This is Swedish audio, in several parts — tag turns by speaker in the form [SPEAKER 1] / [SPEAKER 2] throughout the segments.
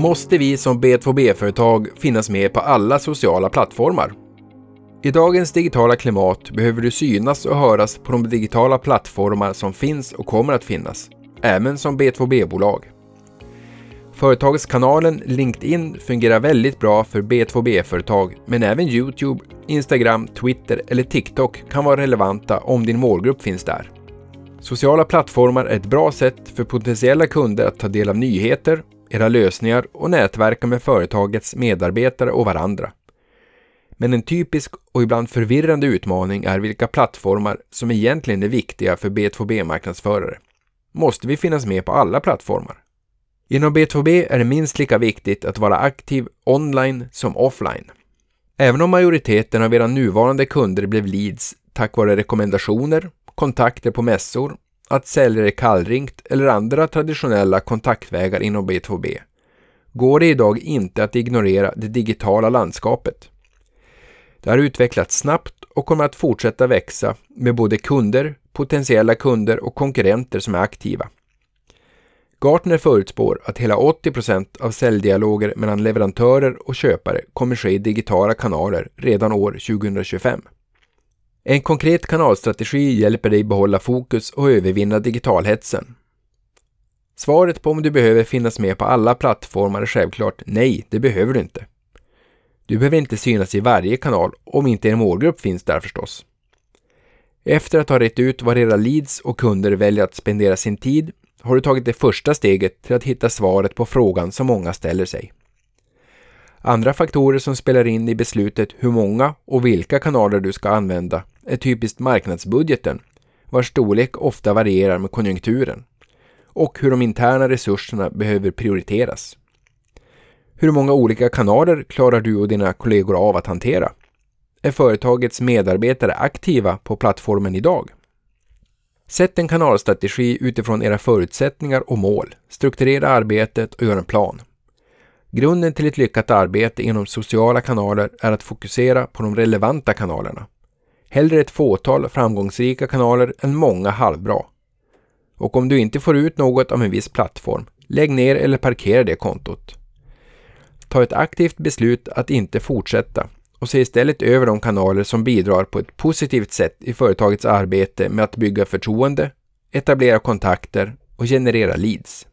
[SPEAKER 1] måste vi som B2B-företag finnas med på alla sociala plattformar. I dagens digitala klimat behöver du synas och höras på de digitala plattformar som finns och kommer att finnas, även som B2B-bolag. Företagskanalen LinkedIn fungerar väldigt bra för B2B-företag, men även Youtube, Instagram, Twitter eller TikTok kan vara relevanta om din målgrupp finns där. Sociala plattformar är ett bra sätt för potentiella kunder att ta del av nyheter, era lösningar och nätverka med företagets medarbetare och varandra. Men en typisk och ibland förvirrande utmaning är vilka plattformar som egentligen är viktiga för B2B-marknadsförare. Måste vi finnas med på alla plattformar? Inom B2B är det minst lika viktigt att vara aktiv online som offline. Även om majoriteten av era nuvarande kunder blev leads tack vare rekommendationer, kontakter på mässor, att säljare kallringt eller andra traditionella kontaktvägar inom B2B, går det idag inte att ignorera det digitala landskapet. Det har utvecklats snabbt och kommer att fortsätta växa med både kunder, potentiella kunder och konkurrenter som är aktiva. Gartner förutspår att hela 80 procent av säljdialoger mellan leverantörer och köpare kommer ske i digitala kanaler redan år 2025. En konkret kanalstrategi hjälper dig behålla fokus och övervinna digitalhetsen. Svaret på om du behöver finnas med på alla plattformar är självklart nej, det behöver du inte. Du behöver inte synas i varje kanal om inte er målgrupp finns där förstås. Efter att ha rätt ut var era leads och kunder väljer att spendera sin tid har du tagit det första steget till att hitta svaret på frågan som många ställer sig. Andra faktorer som spelar in i beslutet hur många och vilka kanaler du ska använda är typiskt marknadsbudgeten, vars storlek ofta varierar med konjunkturen, och hur de interna resurserna behöver prioriteras. Hur många olika kanaler klarar du och dina kollegor av att hantera? Är företagets medarbetare aktiva på plattformen idag? Sätt en kanalstrategi utifrån era förutsättningar och mål. Strukturera arbetet och gör en plan. Grunden till ett lyckat arbete inom sociala kanaler är att fokusera på de relevanta kanalerna. Hellre ett fåtal framgångsrika kanaler än många halvbra. Och om du inte får ut något av en viss plattform, lägg ner eller parkera det kontot. Ta ett aktivt beslut att inte fortsätta och se istället över de kanaler som bidrar på ett positivt sätt i företagets arbete med att bygga förtroende, etablera kontakter och generera leads.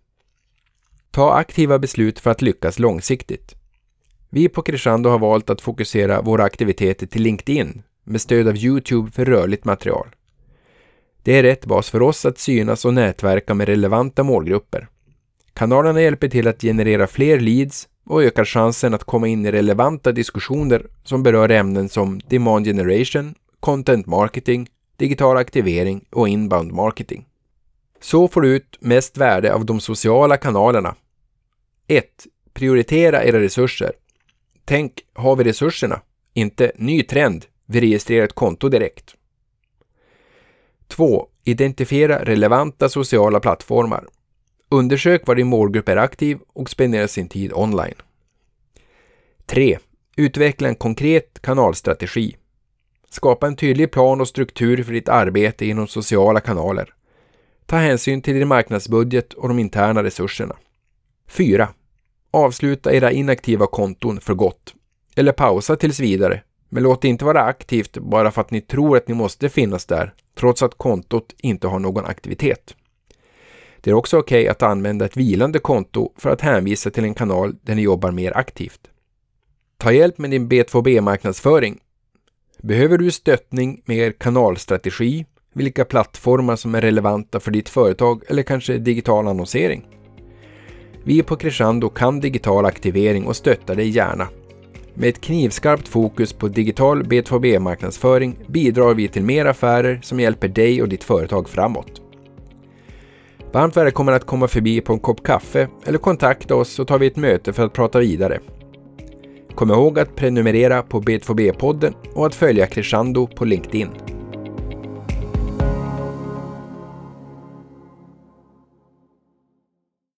[SPEAKER 1] Ta aktiva beslut för att lyckas långsiktigt. Vi på Crescendo har valt att fokusera våra aktiviteter till LinkedIn med stöd av Youtube för rörligt material. Det är rätt bas för oss att synas och nätverka med relevanta målgrupper. Kanalerna hjälper till att generera fler leads och ökar chansen att komma in i relevanta diskussioner som berör ämnen som demand generation, content marketing, digital aktivering och inbound marketing. Så får du ut mest värde av de sociala kanalerna. 1. Prioritera era resurser. Tänk, har vi resurserna? Inte ny trend, vi registrerar ett konto direkt. 2. Identifiera relevanta sociala plattformar. Undersök var din målgrupp är aktiv och spendera sin tid online. 3. Utveckla en konkret kanalstrategi. Skapa en tydlig plan och struktur för ditt arbete inom sociala kanaler. Ta hänsyn till din marknadsbudget och de interna resurserna. 4. Avsluta era inaktiva konton för gott. Eller pausa tills vidare. Men låt det inte vara aktivt bara för att ni tror att ni måste finnas där, trots att kontot inte har någon aktivitet. Det är också okej okay att använda ett vilande konto för att hänvisa till en kanal där ni jobbar mer aktivt. Ta hjälp med din B2B-marknadsföring. Behöver du stöttning med er kanalstrategi, vilka plattformar som är relevanta för ditt företag eller kanske digital annonsering? Vi på Crescendo kan digital aktivering och stöttar dig gärna. Med ett knivskarpt fokus på digital B2B-marknadsföring bidrar vi till mer affärer som hjälper dig och ditt företag framåt. Varmt välkommen att komma förbi på en kopp kaffe eller kontakta oss så tar vi ett möte för att prata vidare. Kom ihåg att prenumerera på B2B-podden och att följa Crescendo på LinkedIn.